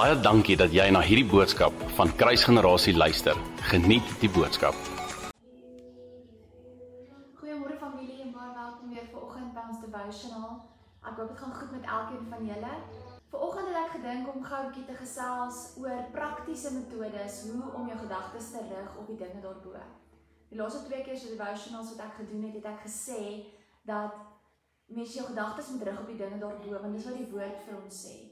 Baie dankie dat jy na hierdie boodskap van Kruisgenerasie luister. Geniet die boodskap. Goeiemôre familie en baie welkom weer vir oggend by ons devotional. Ek hoop dit gaan goed met elkeen van julle. Vanoggend het ek gedink om gou 'n bietjie te gesels oor praktiese metodes hoe om jou gedagtes te rig op die dinge daarbo. Die laaste twee keer se devotionals wat ek gedoen het, het ek gesê dat mens jou gedagtes moet rig op die dinge daarbo want dis wat die woord vir ons sê.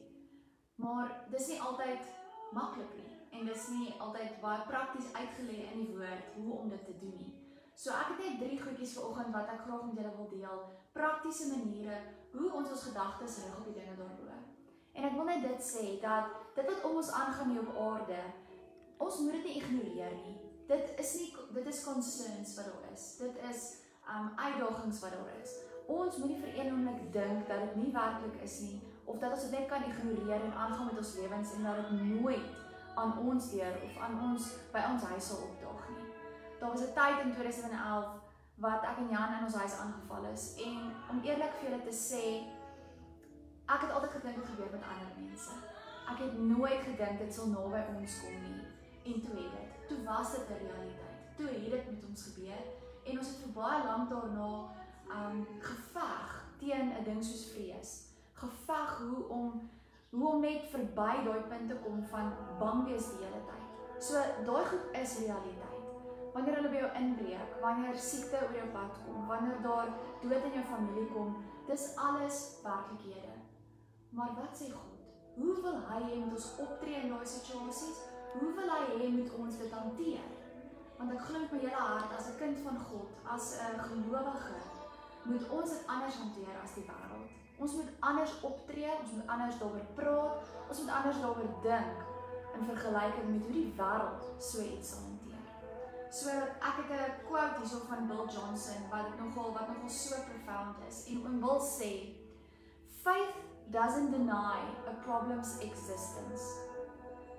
Maar dis nie altyd maklik nie en dis nie altyd baie prakties uitgelê in die woord hoe om dit te doen nie. So ek het net drie goedjies vanoggend wat ek graag met julle wil deel, praktiese maniere hoe ons ons gedagtes rig op die dinge daarbo. En ek wil net dit sê dat dit wat om ons aangaan hier op aarde, ons moet dit nie ignoreer nie. Dit is nie dit is concerns wat daar is. Dit is um uitdagings wat daar is. Ons moet nie vir een oomblik dink dat dit nie werklik is nie of dat ons dit net kan ignoreer en aangaan met ons lewens en dat dit nooit aan ons deur of aan ons by ons huis sal opdaag nie. Daar was 'n tyd in 2011 wat ek en Jan in ons huis aangeval is en om eerlik vir julle te sê ek het altyd gedink dit gebeur met ander mense. Ek het nooit gedink dit sal naby ons kom nie en toe het dit. Toe was dit 'n realiteit. Toe het dit met ons gebeur en ons het vir baie lank daarna um geveg teen 'n ding soos vrees. Geveg hoe om hoe om net verby daai punt te kom van bang wees die hele tyd. So daai goed is realiteit. Wanneer hulle by jou inbreek, wanneer siekte oor jou pad kom, wanneer daar dood in jou familie kom, dis alles werklikhede. Maar wat sê God? Hoe wil hy hê moet ons optree in daai situasies? Hoe wil hy hê moet ons dit hanteer? Want ek glo met my hele hart as 'n kind van God, as 'n gelowige, moet ons dit anders hanteer as die wêreld. Ons moet anders optree, ons moet anders daaroor praat, ons moet anders daaroor dink in vergelyking met hoe die wêreld so iets hanteer. So ek het 'n quote hierso van Bill Johnson wat nogal wat nogal so profound is en hom wil sê faith doesn't deny a problem's existence.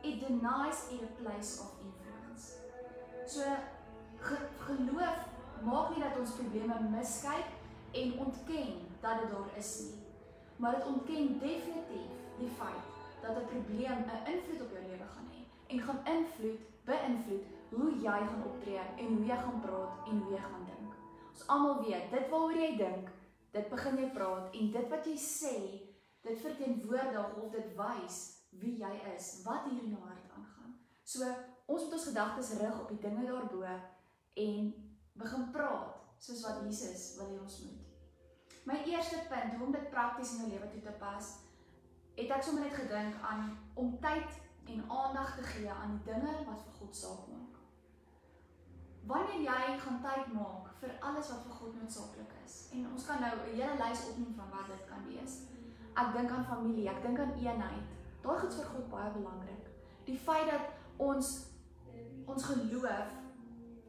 It denies it a place of influence. So ge geloof maak nie dat ons probleme miskyk en ontken dat dit daar is nie. Maar dit ontken definitief die feit dat 'n probleem 'n invloed op jou lewe gaan hê en gaan invloed, beïnvloed hoe jy gaan optree en hoe jy gaan praat en hoe jy gaan dink. Ons almal weet, dit waaroor jy dink, dit begin jy praat en dit wat jy sê, dit verteenwoordig of dit wys wie jy is, wat hier in jou hart aangaan. So ons moet ons gedagtes rig op die dinge daarbo en begin praat soos wat Jesus wil hê ons moet. My eerste punt hoe om dit prakties in jou lewe toe te pas, het ek sommer net gedink aan om tyd en aandag te gee aan die dinge wat vir God saak maak. Wanneer jy gaan tyd maak vir alles wat vir God noodsaaklik is. En ons kan nou 'n hele lys opnoem van wat dit kan wees. Ek dink aan familie, ek dink aan eenheid. Daai goed vir God baie belangrik. Die feit dat ons ons geloof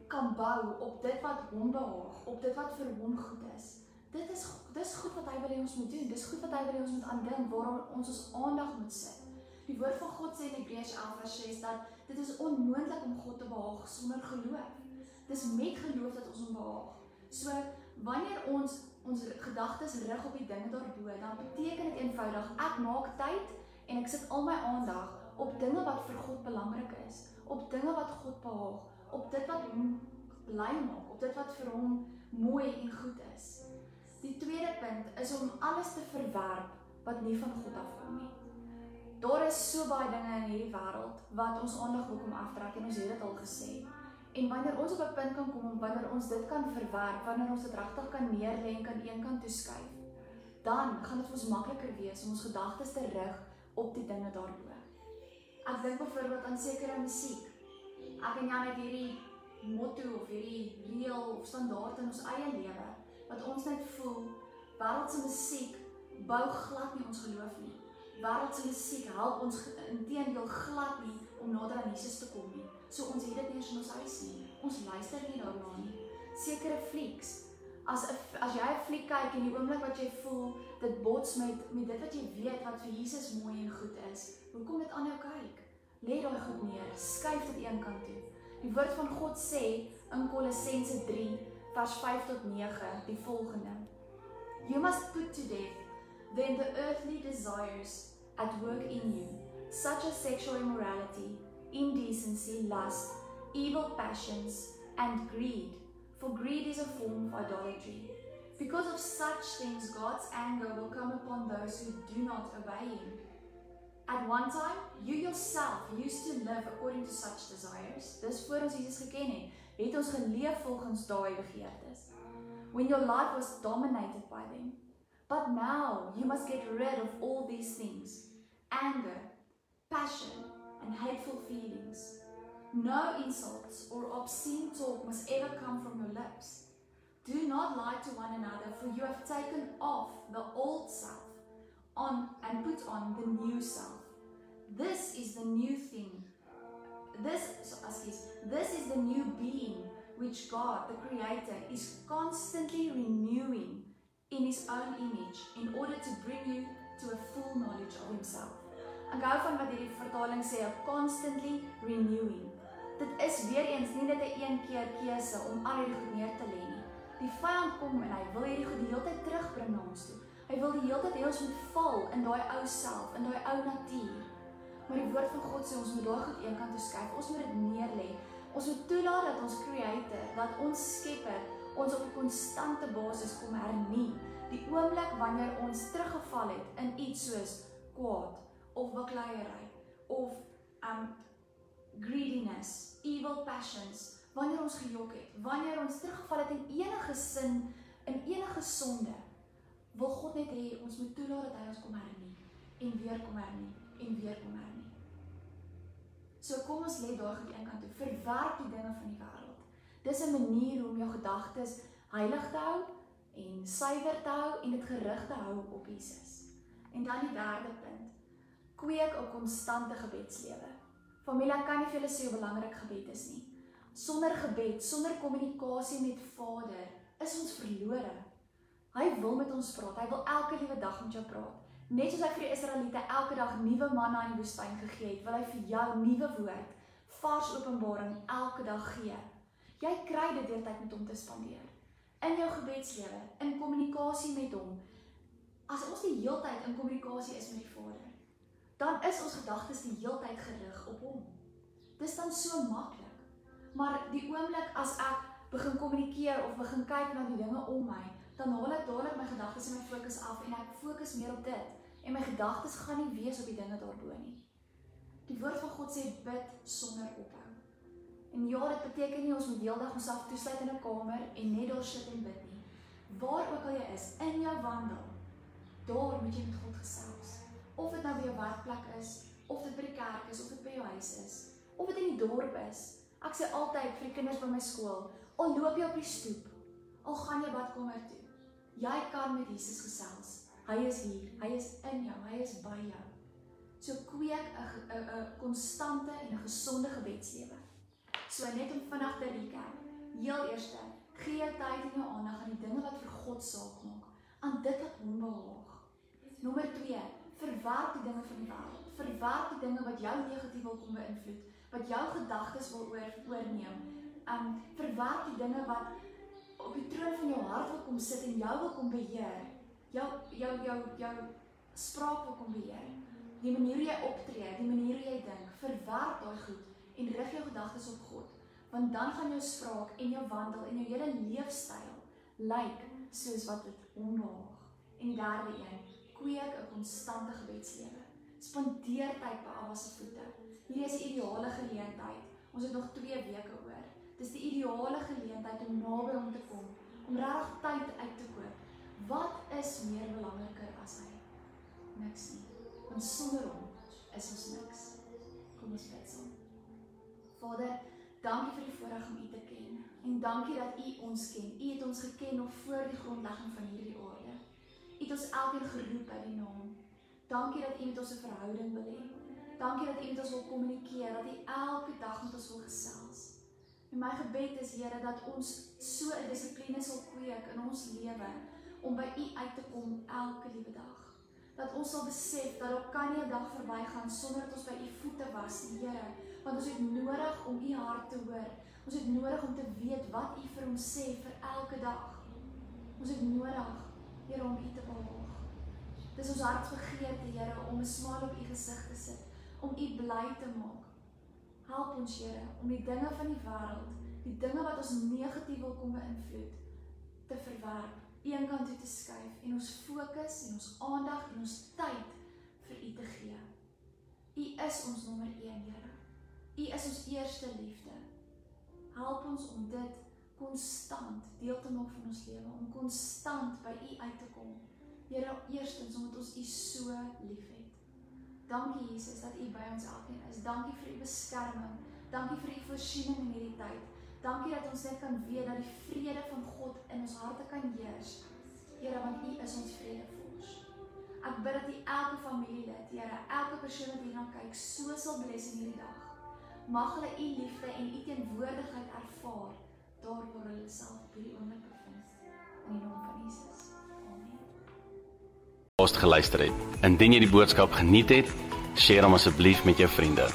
kan bou op dit wat hom behaag, op dit wat vir hom goed is. Dit is dis goed wat hy wil hê ons moet doen. Dis goed wat hy wil hê ons moet aandink waarom ons ons aandag moet sit. Die woord van God sê in Hebreërs 11:6 dat dit is onmoontlik om God te behaag sonder geloof. Dis met geloof dat ons hom behaag. So wanneer ons ons gedagtes rig op die dinge daarbo, dan beteken dit eenvoudig ek maak tyd en ek sit al my aandag op dinge wat vir God belangrik is, op dinge wat God behaag, op dit wat hom bly maak, op dit wat vir hom mooi en goed is. Die tweede punt is om alles te verwerp wat nie van God afkom nie. Daar is so baie dinge in hierdie wêreld wat ons aandag wil kom aftrek en ons het dit al gesê. En wanneer ons op 'n punt kan kom om wanneer ons dit kan verwerp, wanneer ons dit regtig kan neerlê en kan eenkant toeskuif, dan gaan dit vir ons makliker wees om ons gedagtes te rig op die dinge daarbo. Ek dink byvoorbeeld aan sekere musiek. Ek en Jan het hierdie motto of hierdie reël of standaard in ons eie lewe wat ons net voel wêreldse musiek bou glad nie ons geloof nie. Wêreldse musiek help ons inteendeel glad nie om nader aan Jesus te kom nie. So ons het dit nie in ons huis nie. Ons luister nie daarna nie. Sekere flieks. As 'n as jy 'n fliek kyk en die oomblik wat jy voel dit bots met met dit wat jy weet wat vir Jesus mooi en goed is, hoekom dit aanhou kyk? Lê daai goed neer. Skuif dit eenkant toe. Die woord van God sê in Kolossense 3 vers 5 tot 9 die volgende: You must put to death then the earthly desires at work in you such as sexual immorality, indecency, lust, evil passions, and greed. For greed is a form of idolatry. Because of such things, God's anger will come upon those who do not obey Him. At one time, you yourself used to live according to such desires. Dis voor ons Jesus geken het ons geleef volgens daai begeertes. When your life was dominated by them. But now you must get rid of all these things. Anger, passion, and hateful feelings. No insults or obscene talk must ever come from your lips. Do not lie to one another, for you have taken off the old self on and put on the new self. This is the new thing. This, so, excuse, this is the new being which God, the Creator, is constantly renewing in His own image in order to bring you to a full knowledge of Himself. Ek hou van wat hierdie vertaling sê, constantly renewing. Dit is weer eens nie net 'n een keer keuse om al hierdie goed neer te lê nie. Die vyand kom en hy wil hierdie goed die hele tyd terugbring na ons toe. Hy wil die hele tyd hê ons moet val in daai ou self, in daai ou natuur. Maar die woord van God sê ons moet daai goed eenkant toe skuif. Ons moet dit neer lê. Ons moet toelaat dat ons Creator, dat ons Skepper ons op 'n konstante basis kom hernie. Die oomblik wanneer ons teruggeval het in iets soos kwaad of bakleierery of um greediness, evil passions, wanneer ons gejok het, wanneer ons teruggeval het in enige sin, in enige sonde, wil God net hê ons moet toelaat dat hy ons kom hernie en weer kom hernie en weer kom hernie. So kom ons lê daar goed eenkant toe. Verwerk die dinge van die wêreld. Dis 'n manier om jou gedagtes heilig te hou en suiwer te hou en dit gerig te hou op Jesus. En dan die derde punt. Kweek 'n konstante gebedslewe. Familie kan nie vir julle sê hoe belangrik gebed is nie. Sonder gebed, sonder kommunikasie met Vader, is ons verlore. Hy wil met ons praat. Hy wil elke liewe dag met jou praat. Net soos hy vir die Israeliete elke dag nuwe manna in die woestyn gegee het, wil hy vir jou nuwe woord, vars openbaring elke dag gee. Jy kry dit deur tyd met hom te spandeer. In jou gebedslewe, in kommunikasie met hom. As ons die heeltyd in kommunikasie is met die Vader, dan is ons gedagtes die heeltyd gerig op hom. Dis dan so maklik. Maar die oomblik as ek begin kommunikeer of begin kyk na die dinge om my, dan haal ek dadelik my gedagtes en my fokus af en ek fokus meer op dit en my gedagtes gaan nie wees op die dinge daarbo nie. Die woord van God sê bid sonder ophou. En ja, dit beteken nie ons moet heeldag onsself toesluit in 'n kamer en net daar sit en bid nie. Waar ook al jy is, in jou wandel, daar moet jy met God gesels. Of dit nou by jou werkplek is, of dit by die kerk is, of dit by jou huis is, of dit in die dorp is. Ek sê altyd vir die kinders by my skool, al loop jy op die stoep, al gaan jy badkamer toe, jy kan met Jesus gesels. Hy is hier. Hy is in jou. Hy is by jou. So kweek 'n 'n konstante en 'n gesonde gebedslewe. So net om vinnig te recap. Heel eerste, gee jou tyd en jou aandag aan die dinge wat vir God saak maak, aan dit wat hom behaag. Nommer 2, verwerp die dinge van die wêreld. Verwerp die dinge wat jou negatief wil kom beïnvloed, wat jou gedagtes wil oor oorneem. Um verwerp die dinge wat op die troon van jou hart wil kom sit en jou wil kom beheer jou jou jou jou spraak wil kom beheer. Die manier hoe jy optree, die manier hoe jy dink, verwerp daai goed en rig jou gedagtes op God, want dan gaan jou spraak en jou wandel en jou hele leefstyl lyk soos wat dit hom behaag. En die derde een, kweek 'n konstante gebedslewe. Spandeer tyd by Abba se voete. Hierdie is 'n ideale geleentheid. Ons het nog 2 weke oor. Dis die ideale geleentheid om naby hom te kom, om regtig tyd uit te koop Wat is meer belangriker as hy? Niks nie. Want sonder hom is ons niks. Kom ons bid saam. Vader, dankie vir die voorreg om U te ken en dankie dat U ons ken. U het ons geken nog voor die grondlegging van hierdie aarde. U het ons elkeen geroep by die naam. Dankie dat U met ons 'n verhouding wil hê. Dankie dat U met ons wil kommunikeer, dat U elke dag met ons wil gesels. En my gebed is Here dat ons so 'n dissipline sal kweek in ons lewe om by U uit te kom elke liewe dag. Dat ons sal besef dat daar kan nie 'n dag verbygaan sonder dat ons by U voete was, Here, want ons het nodig om U hart te hoor. Ons het nodig om te weet wat U vir ons sê vir elke dag. Ons het nodig, Here, om U te behaag. Dis ons hartsbegeerte, Here, om 'n smaal op U gesig te sit, om U bly te maak. Help ons Here om die dinge van die wêreld, die dinge wat ons negatief wil kom beïnvloed, te verwerp, een kant toe te skuif en ons fokus en ons aandag en ons tyd vir U te gee. U is ons nommer 1, Here. U is ons eerste liefde. Help ons om dit konstant deel te maak van ons lewe, om konstant by U uit te kom. Here, eerstens omdat ons U so liefhet. Dankie Jesus dat U by ons elkeen is. Dankie vir U beskerming. Dankie vir U voorsiening in hierdie tyd. Dankie dat ons net kan weet dat die vrede van God in ons harte kan heers. Here, want U is ons vredevors. Ek bid dat U elke familielid, Here, elke persoon wat hierna kyk, so sal bless in hierdie dag. Mag hulle U liefde en U teenwoordigheid ervaar daar waar hulle self hierdie oomblik bevind. In die naam van Jesus. As geluister het. Indien jy die boodskap geniet het, deel hom asseblief met jou vriende.